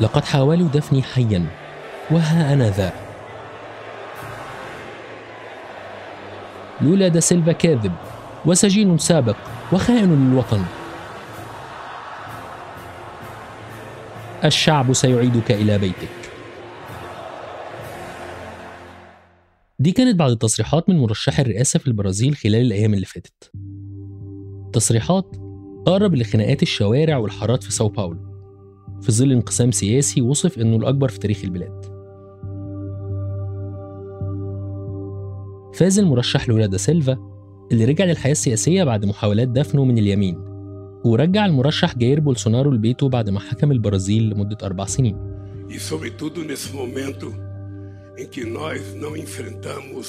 لقد حاولوا دفني حيا وها أنا ذا. لولا دا سيلفا كاذب وسجين سابق وخائن للوطن. الشعب سيعيدك إلى بيتك. دي كانت بعض التصريحات من مرشح الرئاسة في البرازيل خلال الأيام اللي فاتت. تصريحات قرب لخناقات الشوارع والحارات في ساو باولو. في ظل انقسام سياسي وصف إنه الأكبر في تاريخ البلاد فاز المرشح لولا دا سيلفا اللي رجع للحياة السياسية بعد محاولات دفنه من اليمين ورجع المرشح جاير بولسونارو لبيته بعد ما حكم البرازيل لمدة أربع سنين E sobretudo nesse momento em que nós não enfrentamos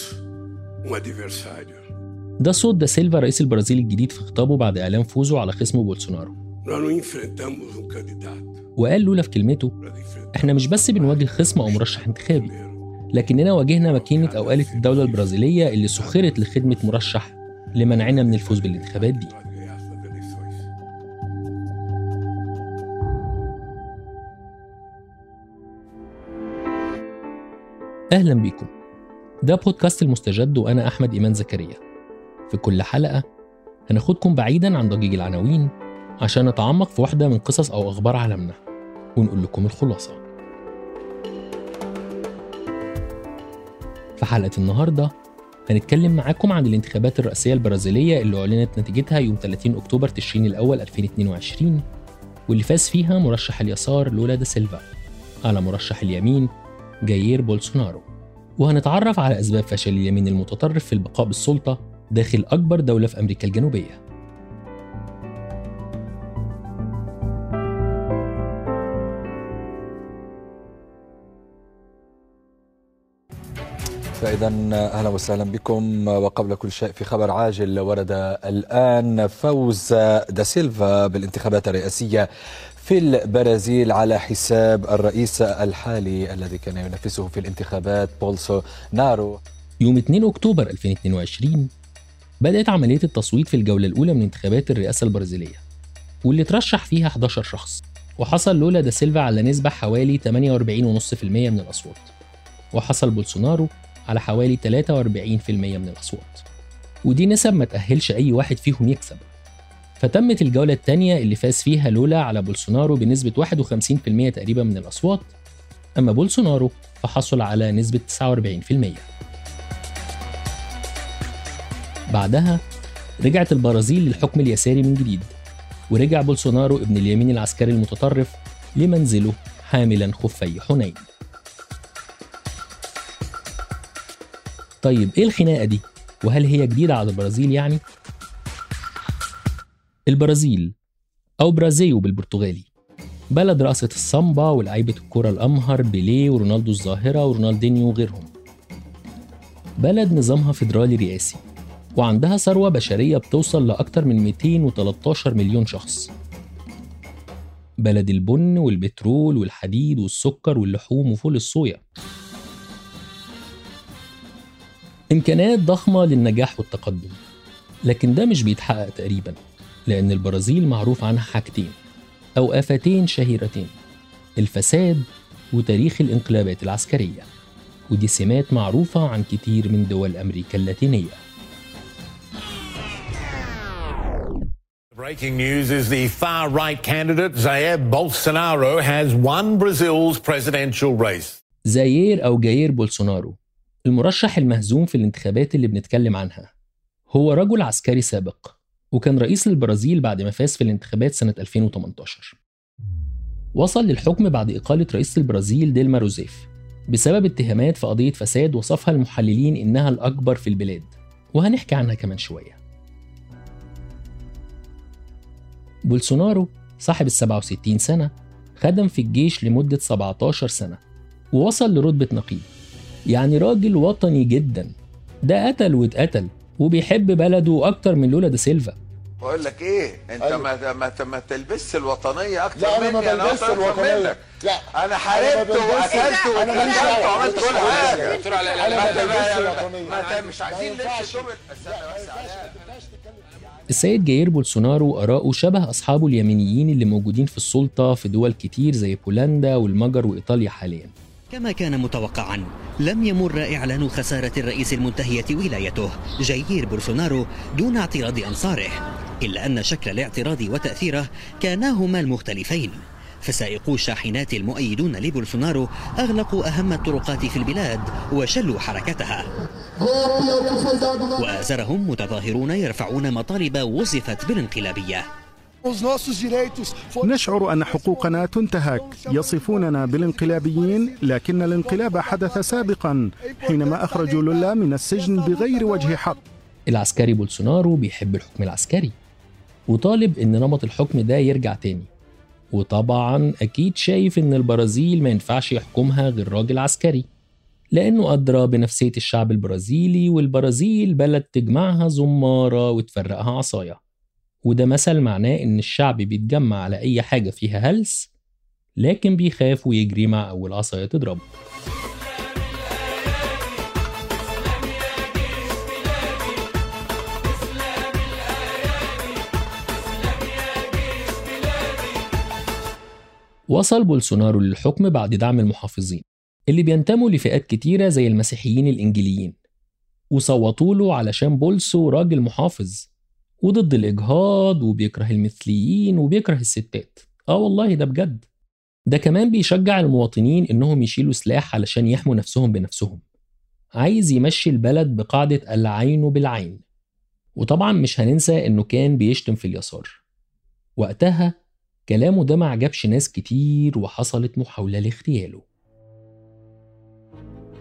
um adversário. ده صوت دا سيلفا رئيس البرازيل الجديد في خطابه بعد إعلان فوزه على خصمه بولسونارو Nós não enfrentamos um candidato. وقال لولا في كلمته إحنا مش بس بنواجه خصم أو مرشح انتخابي لكننا واجهنا ماكينة أو آلة الدولة البرازيلية اللي سخرت لخدمة مرشح لمنعنا من الفوز بالانتخابات دي. أهلا بيكم. ده بودكاست المستجد وأنا أحمد إيمان زكريا. في كل حلقة هناخدكم بعيدا عن ضجيج العناوين عشان نتعمق في واحدة من قصص أو أخبار عالمنا. ونقول لكم الخلاصة. في حلقة النهاردة هنتكلم معاكم عن الانتخابات الرئاسية البرازيلية اللي أعلنت نتيجتها يوم 30 أكتوبر تشرين الأول 2022 واللي فاز فيها مرشح اليسار لولا دا سيلفا على مرشح اليمين جاير بولسونارو. وهنتعرف على أسباب فشل اليمين المتطرف في البقاء بالسلطة داخل أكبر دولة في أمريكا الجنوبية. فإذا أهلا وسهلا بكم. وقبل كل شيء في خبر عاجل ورد الآن. فوز دا سيلفا بالانتخابات الرئاسية في البرازيل على حساب الرئيس الحالي الذي كان ينافسه في الانتخابات بولسو نارو. يوم 2 أكتوبر 2022 بدأت عملية التصويت في الجولة الأولى من انتخابات الرئاسة البرازيلية واللي ترشح فيها 11 شخص. وحصل لولا دا سيلفا على نسبة حوالي 48.5% من الأصوات. وحصل بولسونارو على حوالي 43% من الأصوات. ودي نسب ما تأهلش أي واحد فيهم يكسب. فتمت الجولة الثانية اللي فاز فيها لولا على بولسونارو بنسبة 51% تقريبا من الأصوات. أما بولسونارو فحصل على نسبة 49% بعدها رجعت البرازيل للحكم اليساري من جديد ورجع بولسونارو ابن اليمين العسكري المتطرف لمنزله حاملا خفي حنين. طيب إيه الخناقة دي؟ وهل هي جديدة على البرازيل يعني؟ البرازيل أو برازيو بالبرتغالي. بلد رقصة السامبا ولاعيبة الكرة الأمهر بيليه ورونالدو الظاهرة ورونالدينيو وغيرهم. بلد نظامها فيدرالي رئاسي وعندها ثروة بشرية بتوصل لأكتر من 213 مليون شخص. بلد البن والبترول والحديد والسكر واللحوم وفول الصويا. إمكانيات ضخمة للنجاح والتقدم. لكن ده مش بيتحقق تقريبا لأن البرازيل معروف عنها حاجتين أو آفتين شهيرتين الفساد وتاريخ الانقلابات العسكرية. ودي سمات معروفة عن كتير من دول أمريكا اللاتينية. Breaking news is the far right candidate Jair Bolsonaro has won Brazil's presidential race. زاير أو جاير بولسونارو المرشح المهزوم في الانتخابات اللي بنتكلم عنها هو رجل عسكري سابق وكان رئيس للبرازيل بعد ما فاز في الانتخابات سنة 2018 وصل للحكم بعد إقالة رئيس البرازيل ديلما روزيف بسبب اتهامات في قضية فساد وصفها المحللين إنها الأكبر في البلاد وهنحكي عنها كمان شوية. بولسونارو صاحب ال 67 سنة خدم في الجيش لمدة 17 سنة ووصل لرتبة نقيب. يعني راجل وطني جدا. ده قتل واتقتل وبيحب بلده أكتر من لولا دا سيلفا. بقول لك إيه؟ أنت أيوة. ما ما ما تلبسش الوطنية أكتر لا أنا ما مني أنا بلبسش أكتر الوطنية. لا أنا حاربت ما واكلت واتكلمت دعوة. وعملت كل حاجة دكتور علاء، أنا ما ما ما-. ما- ما- مش ما عايزين. لبس ما. ما السيد جاير بولسونارو آراءه شبه أصحابه اليمينيين اللي موجودين في السلطة في دول كتير زي بولندا والمجر وإيطاليا حاليا. كما كان متوقعا. لم يمر إعلان خسارة الرئيس المنتهية ولايته جايير بولسونارو دون اعتراض أنصاره إلا أن شكل الاعتراض وتأثيره كانا هما المختلفين. فسائقو الشاحنات المؤيدون لبولسونارو أغلقوا أهم الطرقات في البلاد وشلوا حركتها. وآزرهم متظاهرون يرفعون مطالب وصفت بالانقلابية. نشعر أن حقوقنا تنتهك. يصفوننا بالانقلابيين لكن الانقلاب حدث سابقا حينما أخرجوا لولا من السجن بغير وجه حق. العسكري بولسونارو بيحب الحكم العسكري. وطالب إن نمط الحكم ده يرجع تاني. وطبعا أكيد شايف إن البرازيل ما ينفعش يحكمها غير راجل عسكري. لأنه أدرى بنفسية الشعب البرازيلي والبرازيل بلد تجمعها زمارة وتفرقها عصاية. وده مثل معناه إن الشعب بيتجمع على أي حاجة فيها هلس لكن بيخاف ويجري مع أول عصاية تضربه. وصل بولسونارو للحكم بعد دعم المحافظين اللي بينتموا لفئات كتيرة زي المسيحيين الإنجيليين وصوتوا له علشان بولسو راجل محافظ. وضد الإجهاض وبيكره المثليين وبيكره الستات. آه والله ده بجد. ده كمان بيشجع المواطنين إنهم يشيلوا سلاح علشان يحموا نفسهم بنفسهم. عايز يمشي البلد بقاعدة العين بالعين. وطبعا مش هننسى إنه كان بيشتم في اليسار. وقتها كلامه ده ما عجبش ناس كتير وحصلت محاولة لاغتياله.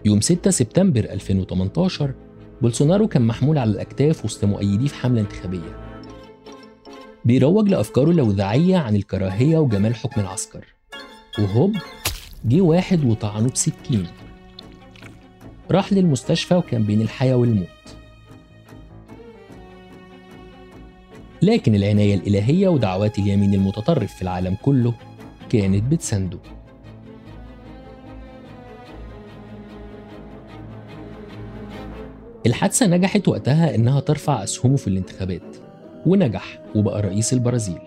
يوم 6 سبتمبر 2018 بولسونارو كان محمول على الأكتاف وسط مؤيديه في حملة انتخابية. بيروج لأفكاره اللاذعية عن الكراهية وجمال حكم العسكر. وهوب جه واحد وطعنه بسكين. راح للمستشفى وكان بين الحياة والموت. لكن العناية الإلهية ودعوات اليمين المتطرف في العالم كله كانت بتسنده. الحادثة نجحت وقتها إنها ترفع أسهمه في الانتخابات ونجح وبقى رئيس البرازيل.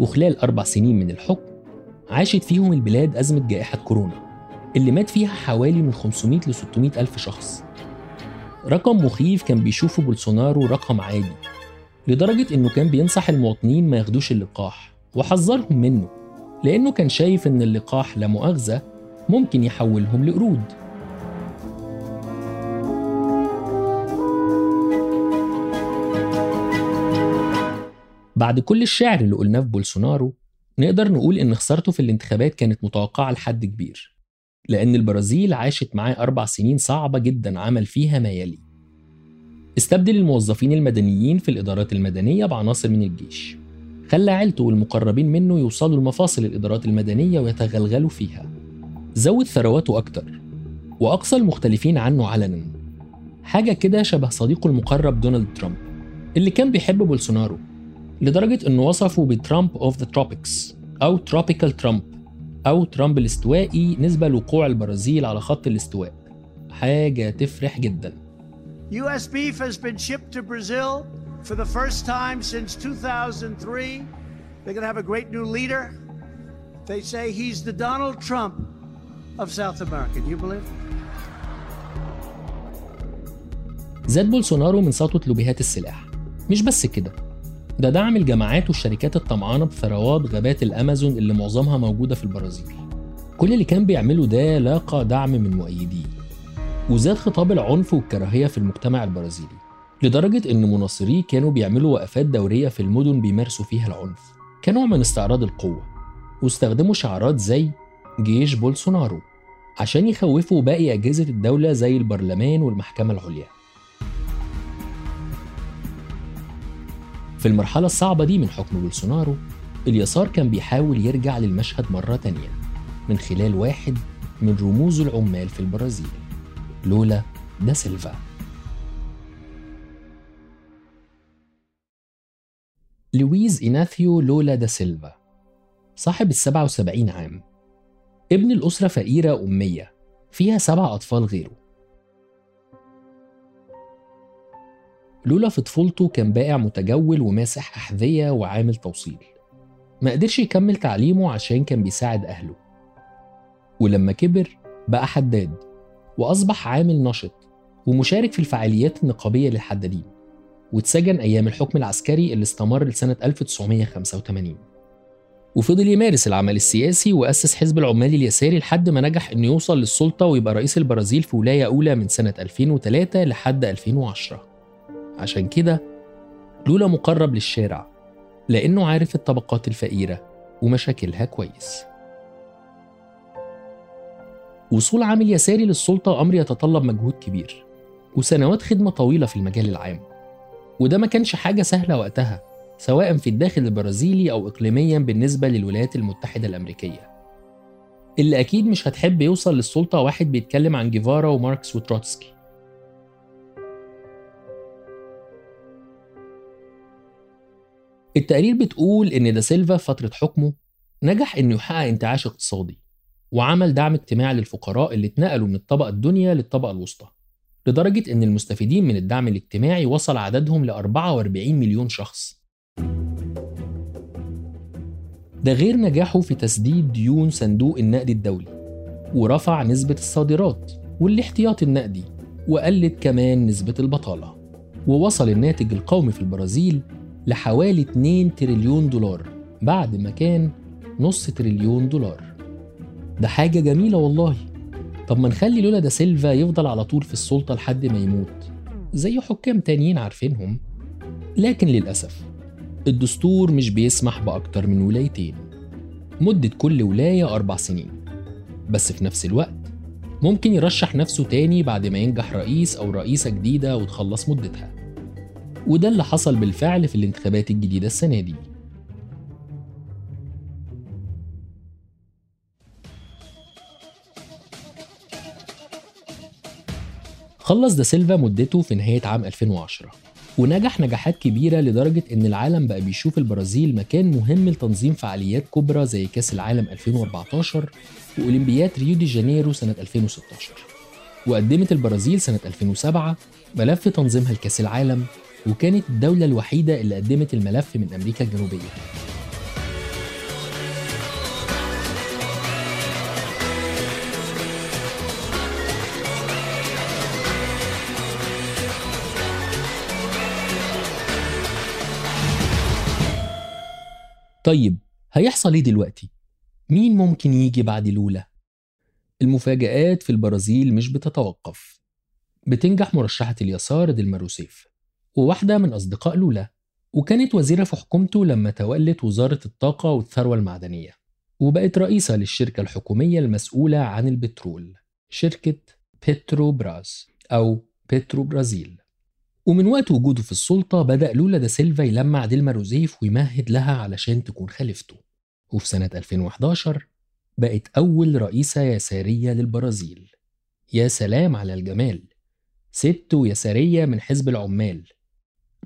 وخلال أربع سنين من الحكم عاشت فيهم البلاد أزمة جائحة كورونا اللي مات فيها حوالي من 500 ل 600 ألف شخص. رقم مخيف كان بيشوفه بولسونارو رقم عادي لدرجة إنه كان بينصح المواطنين ما ياخدوش اللقاح وحذرهم منه لأنه كان شايف إن اللقاح لا مؤاخذة ممكن يحولهم لقرود. بعد كل الشعر اللي قلناه في بولسونارو نقدر نقول إن خسارته في الانتخابات كانت متوقعة لحد كبير لأن البرازيل عاشت معاه أربع سنين صعبة جدا عمل فيها ما يلي. استبدل الموظفين المدنيين في الإدارات المدنية بعناصر من الجيش. خلى عيلته والمقربين منه يوصلوا لمفاصل الإدارات المدنية ويتغلغلوا فيها. زود ثرواته أكتر وأقصى المختلفين عنه علنا. حاجة كده شبه صديقه المقرب دونالد ترامب اللي كان بيحب بولسونارو. لدرجة إنه وصفه ب Trump of the Tropics أو Tropical Trump أو ترامب الاستوائي نسبة لوقوع البرازيل على خط الاستواء حاجة تفرح جدا U.S. beef has been shipped to Brazil for the first time since 2003. They're going to have a great new leader. They say he's the Donald Trump of South America. Do you believe? زاد بولسونارو من سطوة لوبيهات السلاح مش بس كده ده دعم الجماعات والشركات الطمعانة بثروات غابات الأمازون اللي معظمها موجودة في البرازيل. كل اللي كان بيعمله ده لاقى دعم من مؤيديه. وزاد خطاب العنف والكراهية في المجتمع البرازيلي لدرجة إن مناصريه كانوا بيعملوا وقفات دورية في المدن بيمارسوا فيها العنف. كنوع من استعراض القوة. واستخدموا شعارات زي جيش بولسونارو عشان يخوفوا باقي أجهزة الدولة زي البرلمان والمحكمة العليا. في المرحلة الصعبة دي من حكم بولسونارو اليسار كان بيحاول يرجع للمشهد مرة تانية من خلال واحد من رموز العمال في البرازيل لولا دا سيلفا. لويز إيناثيو لولا دا سيلفا صاحب السبعة وسبعين عام ابن لأسرة فقيرة أمية فيها سبع أطفال غيره. لولا في طفولته كان بائع متجول وماسح أحذية وعامل توصيل. ما قدرش يكمل تعليمه عشان كان بيساعد أهله. ولما كبر بقى حداد وأصبح عامل نشط ومشارك في الفعاليات النقابية للحدادين واتسجن أيام الحكم العسكري اللي استمر لسنة 1985 وفضل يمارس العمل السياسي وأسس حزب العمال اليساري لحد ما نجح إنه يوصل للسلطة ويبقى رئيس البرازيل في ولاية أولى من سنة 2003 لحد 2010 عشان كده لولا مقرب للشارع لأنه عارف الطبقات الفقيرة ومشاكلها كويس. وصول عامل يساري للسلطة أمر يتطلب مجهود كبير وسنوات خدمة طويلة في المجال العام. وده ما كانش حاجة سهلة وقتها سواء في الداخل البرازيلي أو إقليميا بالنسبة للولايات المتحدة الأمريكية. اللي أكيد مش هتحب يوصل للسلطة واحد بيتكلم عن جيفارا وماركس وتروتسكي. التقارير بتقول إن دا سيلفا في فترة حكمه نجح إنه يحقق انتعاش اقتصادي وعمل دعم اجتماعي للفقراء اللي اتنقلوا من الطبقة الدنيا للطبقة الوسطى لدرجة إن المستفيدين من الدعم الاجتماعي وصل عددهم ل 44 مليون شخص. ده غير نجاحه في تسديد ديون صندوق النقد الدولي ورفع نسبة الصادرات والاحتياطي النقدي وقلت كمان نسبة البطالة ووصل الناتج القومي في البرازيل لحوالي 2 تريليون دولار بعد ما كان نص تريليون دولار. ده حاجة جميلة والله. طب ما نخلي لولا دا سيلفا يفضل على طول في السلطة لحد ما يموت. زي حكام تانيين عارفينهم. لكن للأسف الدستور مش بيسمح بأكتر من ولايتين. مدة كل ولاية أربع سنين. بس في نفس الوقت ممكن يرشح نفسه تاني بعد ما ينجح رئيس أو رئيسة جديدة وتخلص مدتها. وده اللي حصل بالفعل في الانتخابات الجديدة السنة دي. خلص دا سيلفا مدته في نهاية عام 2010 ونجح نجاحات كبيرة لدرجة إن العالم بقى بيشوف البرازيل مكان مهم لتنظيم فعاليات كبرى زي كأس العالم 2014 وأولمبياد ريو دي جانيرو سنة 2016 وقدمت البرازيل سنة 2007 ملف تنظيمها لكأس العالم وكانت الدولة الوحيدة اللي قدمت الملف من أمريكا الجنوبية طيب هيحصل إيه دلوقتي؟ مين ممكن يجي بعد لولا؟ المفاجآت في البرازيل مش بتتوقف بتنجح مرشحة اليسار ديلما روسيف وواحدة من أصدقاء لولا وكانت وزيرة في حكومته لما تولت وزارة الطاقة والثروة المعدنية وبقت رئيسة للشركة الحكومية المسؤولة عن البترول شركة بيتروبراس أو بيترو برازيل ومن وقت وجوده في السلطة بدأ لولا دا سيلفا يلمع ديلما روزيف ويمهد لها علشان تكون خليفته. وفي سنة 2011 بقت أول رئيسة يسارية للبرازيل. يا سلام على الجمال! ست يسارية من حزب العمال.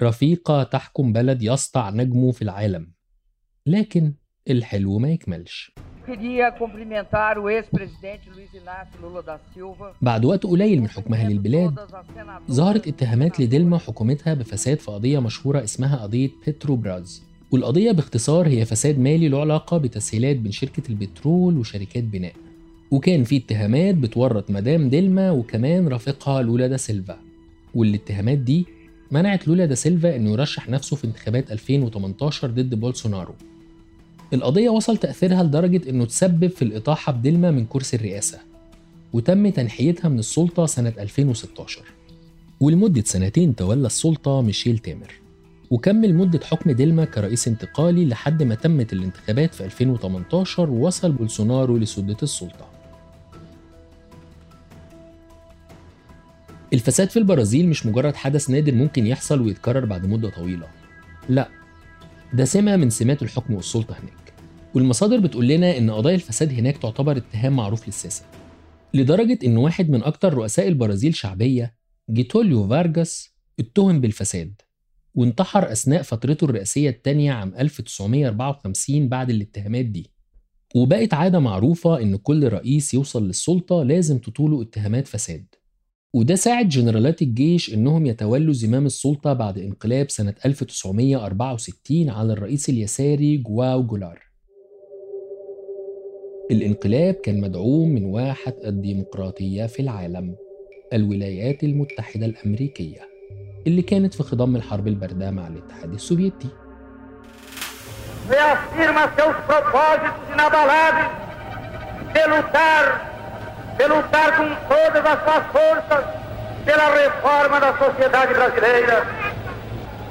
رفيقة تحكم بلد يسطع نجمه في العالم لكن الحلو ما يكملش. بعد وقت قليل من حكمها للبلاد ظهرت اتهامات لديلما وحكومتها بفساد في قضية مشهورة اسمها قضية بيتروبراس والقضية باختصار هي فساد مالي له علاقة بتسهيلات بين شركة البترول وشركات بناء. وكان في اتهامات بتورط مدام ديلما وكمان رفيقها لولا دا سيلفا. والاتهامات دي منعت لولا دا سيلفا إنه يرشح نفسه في انتخابات 2018 ضد بولسونارو. القضية وصل تأثيرها لدرجة إنه تسبب في الإطاحة بديلما من كرسي الرئاسة وتم تنحيتها من السلطة سنة 2016 ولمدة سنتين تولى السلطة ميشيل تامر وكمل مدة حكم ديلما كرئيس انتقالي لحد ما تمت الانتخابات في 2018 ووصل بولسونارو لسدة السلطة. الفساد في البرازيل مش مجرد حدث نادر ممكن يحصل ويتكرر بعد مدة طويلة. لا ده سمة من سمات الحكم والسلطة هناك. والمصادر بتقول لنا إن قضايا الفساد هناك تعتبر اتهام معروف للساسة لدرجة إن واحد من أكتر رؤساء البرازيل شعبية جيتوليو فارجاس اتهم بالفساد وانتحر أثناء فترته الرئاسية التانية عام 1954 بعد الاتهامات دي. وبقت عادة معروفة إن كل رئيس يوصل للسلطة لازم تطوله اتهامات فساد. وده ساعد جنرالات الجيش إنهم يتولوا زمام السلطة بعد انقلاب سنة 1964 على الرئيس اليساري جواو جولار. الانقلاب كان مدعوم من واحة الديمقراطية في العالم الولايات المتحدة الأمريكية اللي كانت في خضم الحرب الباردة مع الاتحاد السوفيتي. Reafirma seus propósitos inabaláveis. De lutar, de lutar com todas as suas forças pela reforma da sociedade brasileira,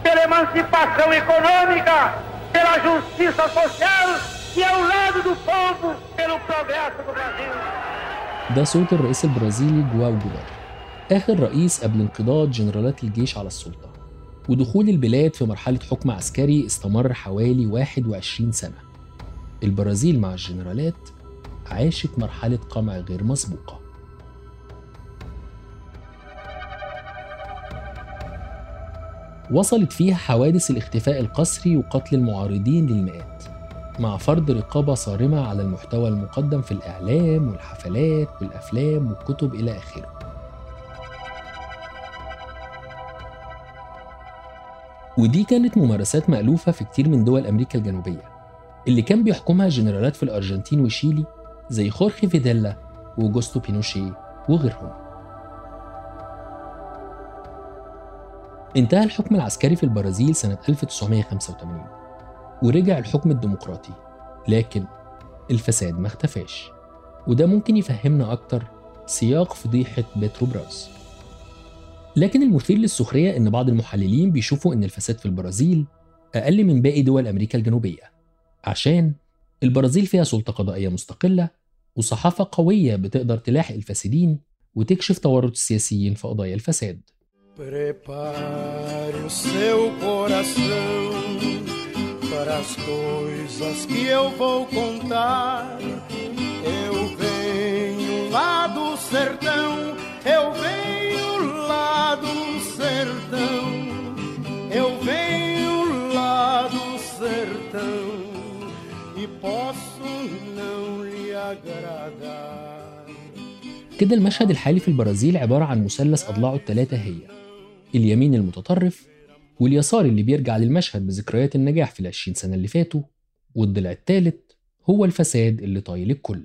pela emancipação econômica, pela justiça social e ao lado do povo pelo progresso do Brasil. ده صوت الرئيس البرازيلي جواو جولار آخر رئيس قبل انقضاض جنرالات الجيش على السلطة ودخول البلاد في مرحلة حكم عسكري استمر حوالي 21 سنة البرازيل مع الجنرالات عاشت مرحلة قمع غير مسبوقة. وصلت فيها حوادث الاختفاء القسري وقتل المعارضين للمئات مع فرض رقابة صارمة على المحتوى المقدم في الإعلام والحفلات والأفلام والكتب إلى آخره. ودي كانت ممارسات مألوفة في كتير من دول أمريكا الجنوبية اللي كان بيحكمها جنرالات في الأرجنتين وشيلي زي خورخي فيديلا وأوجوستو بينوشي وغيرهم. انتهى الحكم العسكري في البرازيل سنة 1985 ورجع الحكم الديمقراطي لكن الفساد ما اختفاش وده ممكن يفهمنا أكتر سياق فضيحة بيتروبراز. لكن المثير للسخرية إن بعض المحللين بيشوفوا إن الفساد في البرازيل أقل من باقي دول أمريكا الجنوبية عشان البرازيل فيها سلطة قضائية مستقلة وصحافة قوية بتقدر تلاحق الفاسدين وتكشف تورط السياسيين في قضايا الفساد Prepare o seu coração para as coisas que eu vou contar. Eu venho lá do sertão, eu venho lá do sertão, eu venho lá do sertão e posso não lhe agradar. كده المشهد الحالي في البرازيل عبارة عن مثلث أضلاعه الثلاثة هي اليمين المتطرف واليسار اللي بيرجع للمشهد بذكريات النجاح في العشرين سنة اللي فاتوا والضلع الثالث هو الفساد اللي طايل الكل.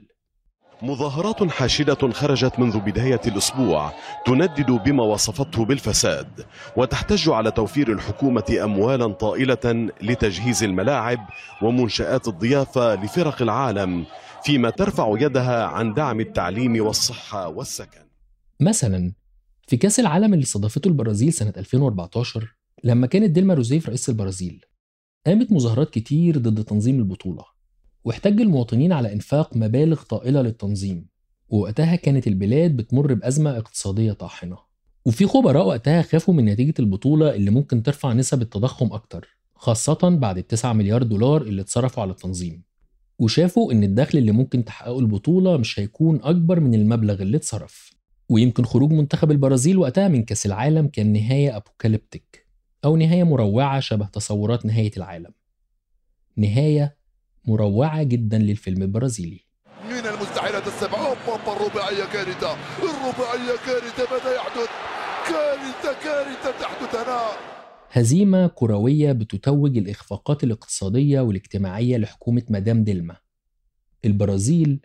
مظاهرات حاشدة خرجت منذ بداية الأسبوع تندد بما وصفته بالفساد وتحتج على توفير الحكومة أموالا طائلة لتجهيز الملاعب ومنشآت الضيافة لفرق العالم فيما ترفع يدها عن دعم التعليم والصحة والسكن. مثلا في كأس العالم اللي استضافته البرازيل سنة 2014 لما كانت ديلما روزيف رئيس البرازيل قامت مظاهرات كتير ضد تنظيم البطولة واحتج المواطنين على إنفاق مبالغ طائلة للتنظيم ووقتها كانت البلاد بتمر بأزمة اقتصادية طاحنة. وفي خبراء وقتها خافوا من نتيجة البطولة اللي ممكن ترفع نسب التضخم أكتر خاصة بعد التسعة مليار دولار اللي اتصرفوا على التنظيم. وشافوا إن الدخل اللي ممكن تحققه البطولة مش هيكون أكبر من المبلغ اللي اتصرف. ويمكن خروج منتخب البرازيل وقتها من كأس العالم كان نهاية أبوكاليبتيك أو نهاية مروعة شبه تصورات نهاية العالم. نهاية مروعة جدا للفيلم البرازيلي. من المستحيلات السبعة أوبا الرباعية كارثة. الرباعية كارثة ماذا يحدث؟ كارثة كارثة تحدث هنا هزيمة كروية بتتوج الإخفاقات الاقتصادية والاجتماعية لحكومة مدام ديلما البرازيل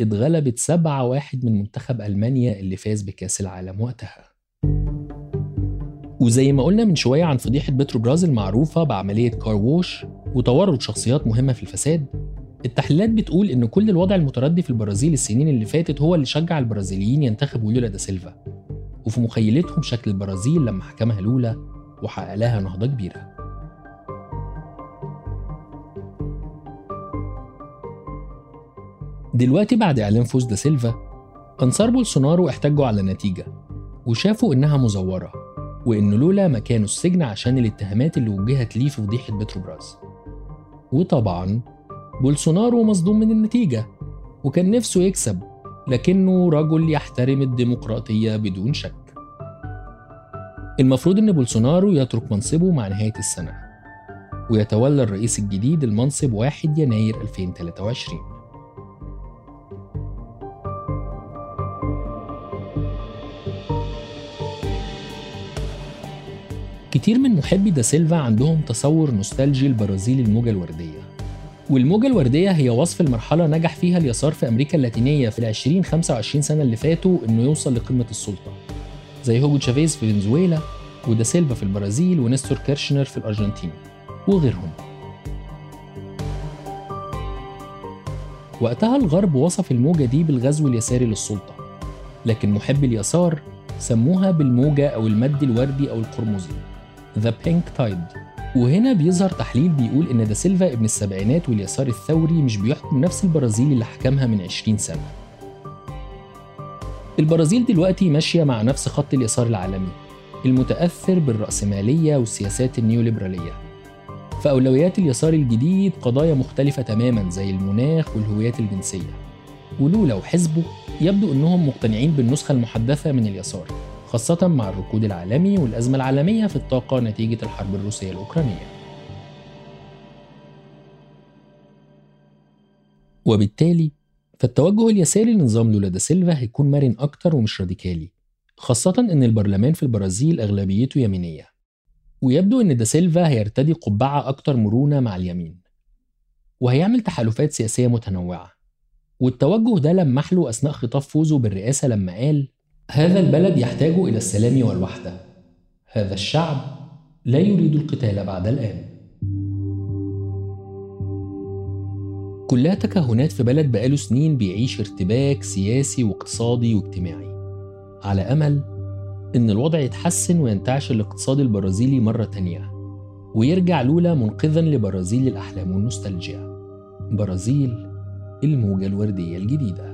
اتغلبت 7 واحد من منتخب ألمانيا اللي فاز بكأس العالم وقتها. وزي ما قلنا من شوية عن فضيحة بتروبراس المعروفة بعملية Car Wash وتورط شخصيات مهمة في الفساد. التحليلات بتقول إن كل الوضع المتردي في البرازيل السنين اللي فاتت هو اللي شجع البرازيليين ينتخبوا لولا دا سيلفا. وفي مخيلتهم شكل البرازيل لما حكمها لولا وحقق لها نهضة كبيرة. دلوقتي بعد إعلان فوز دا سيلفا أنصار بولسونارو احتجوا على النتيجة وشافوا إنها مزورة وإن لولا مكانه السجن عشان الاتهامات اللي وجهت ليه في فضيحة بتروبراس. وطبعا بولسونارو مصدوم من النتيجة وكان نفسه يكسب لكنه رجل يحترم الديمقراطية بدون شك. المفروض إن بولسونارو يترك منصبه مع نهاية السنة ويتولى الرئيس الجديد المنصب 1 يناير 2023 كتير من محبي دا سيلفا عندهم تصور نوستالجي البرازيل الموجة الوردية والموجة الوردية هي وصف المرحلة نجح فيها اليسار في أمريكا اللاتينية في العشرين 25 سنة اللي فاتوا إنه يوصل لقمة السلطة. زي هوجو تشافيز في فنزويلا ودا سيلفا في البرازيل ونستور كيرشنر في الأرجنتين وغيرهم. وقتها الغرب وصف الموجة دي بالغزو اليساري للسلطة لكن محبي اليسار سموها بالموجة أو المد الوردي أو القرمزي The Pink Tide. وهنا بيظهر تحليل بيقول إن دا سيلفا ابن السبعينات واليسار الثوري مش بيحكم نفس البرازيل اللي حكمها من 20 سنة. البرازيل دلوقتي ماشية مع نفس خط اليسار العالمي المتأثر بالرأسمالية والسياسات النيوليبرالية. فأولويات اليسار الجديد قضايا مختلفة تماما زي المناخ والهويات الجنسية. ولولا وحزبه يبدو أنهم مقتنعين بالنسخة المحدثة من اليسار خاصة مع الركود العالمي والأزمة العالمية في الطاقة نتيجة الحرب الروسية الأوكرانية. وبالتالي فالتوجه اليساري لنظام لولا دا سيلفا هيكون مرن أكتر ومش راديكالي خاصة إن البرلمان في البرازيل أغلبيته يمينية. ويبدو إن دا سيلفا هيرتدي قبعة أكتر مرونة مع اليمين. وهيعمل تحالفات سياسية متنوعة. والتوجه ده لمح له أثناء خطاب فوزه بالرئاسة لما قال هذا البلد يحتاج إلى السلام والوحدة. هذا الشعب لا يريد القتال بعد الآن. كلها تكهنات في بلد بقاله سنين بيعيش ارتباك سياسي واقتصادي واجتماعي. على أمل إن الوضع يتحسن وينتعش الاقتصاد البرازيلي مرة تانية ويرجع لولا منقذا لبرازيل الأحلام والنوستالجيا. برازيل الموجة الوردية الجديدة.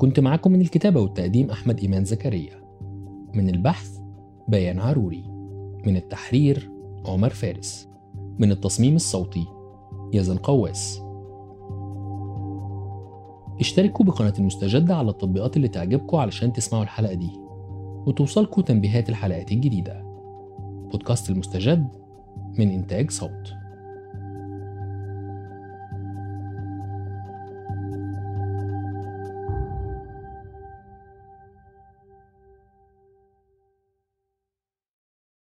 كنت معاكم من الكتابة والتقديم أحمد إيمان زكريا. من البحث بيان عروري. من التحرير عمر فارس. من التصميم الصوتي يزن قواس. اشتركوا بقناة المستجدة على التطبيقات اللي تعجبكم علشان تسمعوا الحلقة دي. وتوصلكوا تنبيهات الحلقات الجديدة. بودكاست المستجد من إنتاج صوت.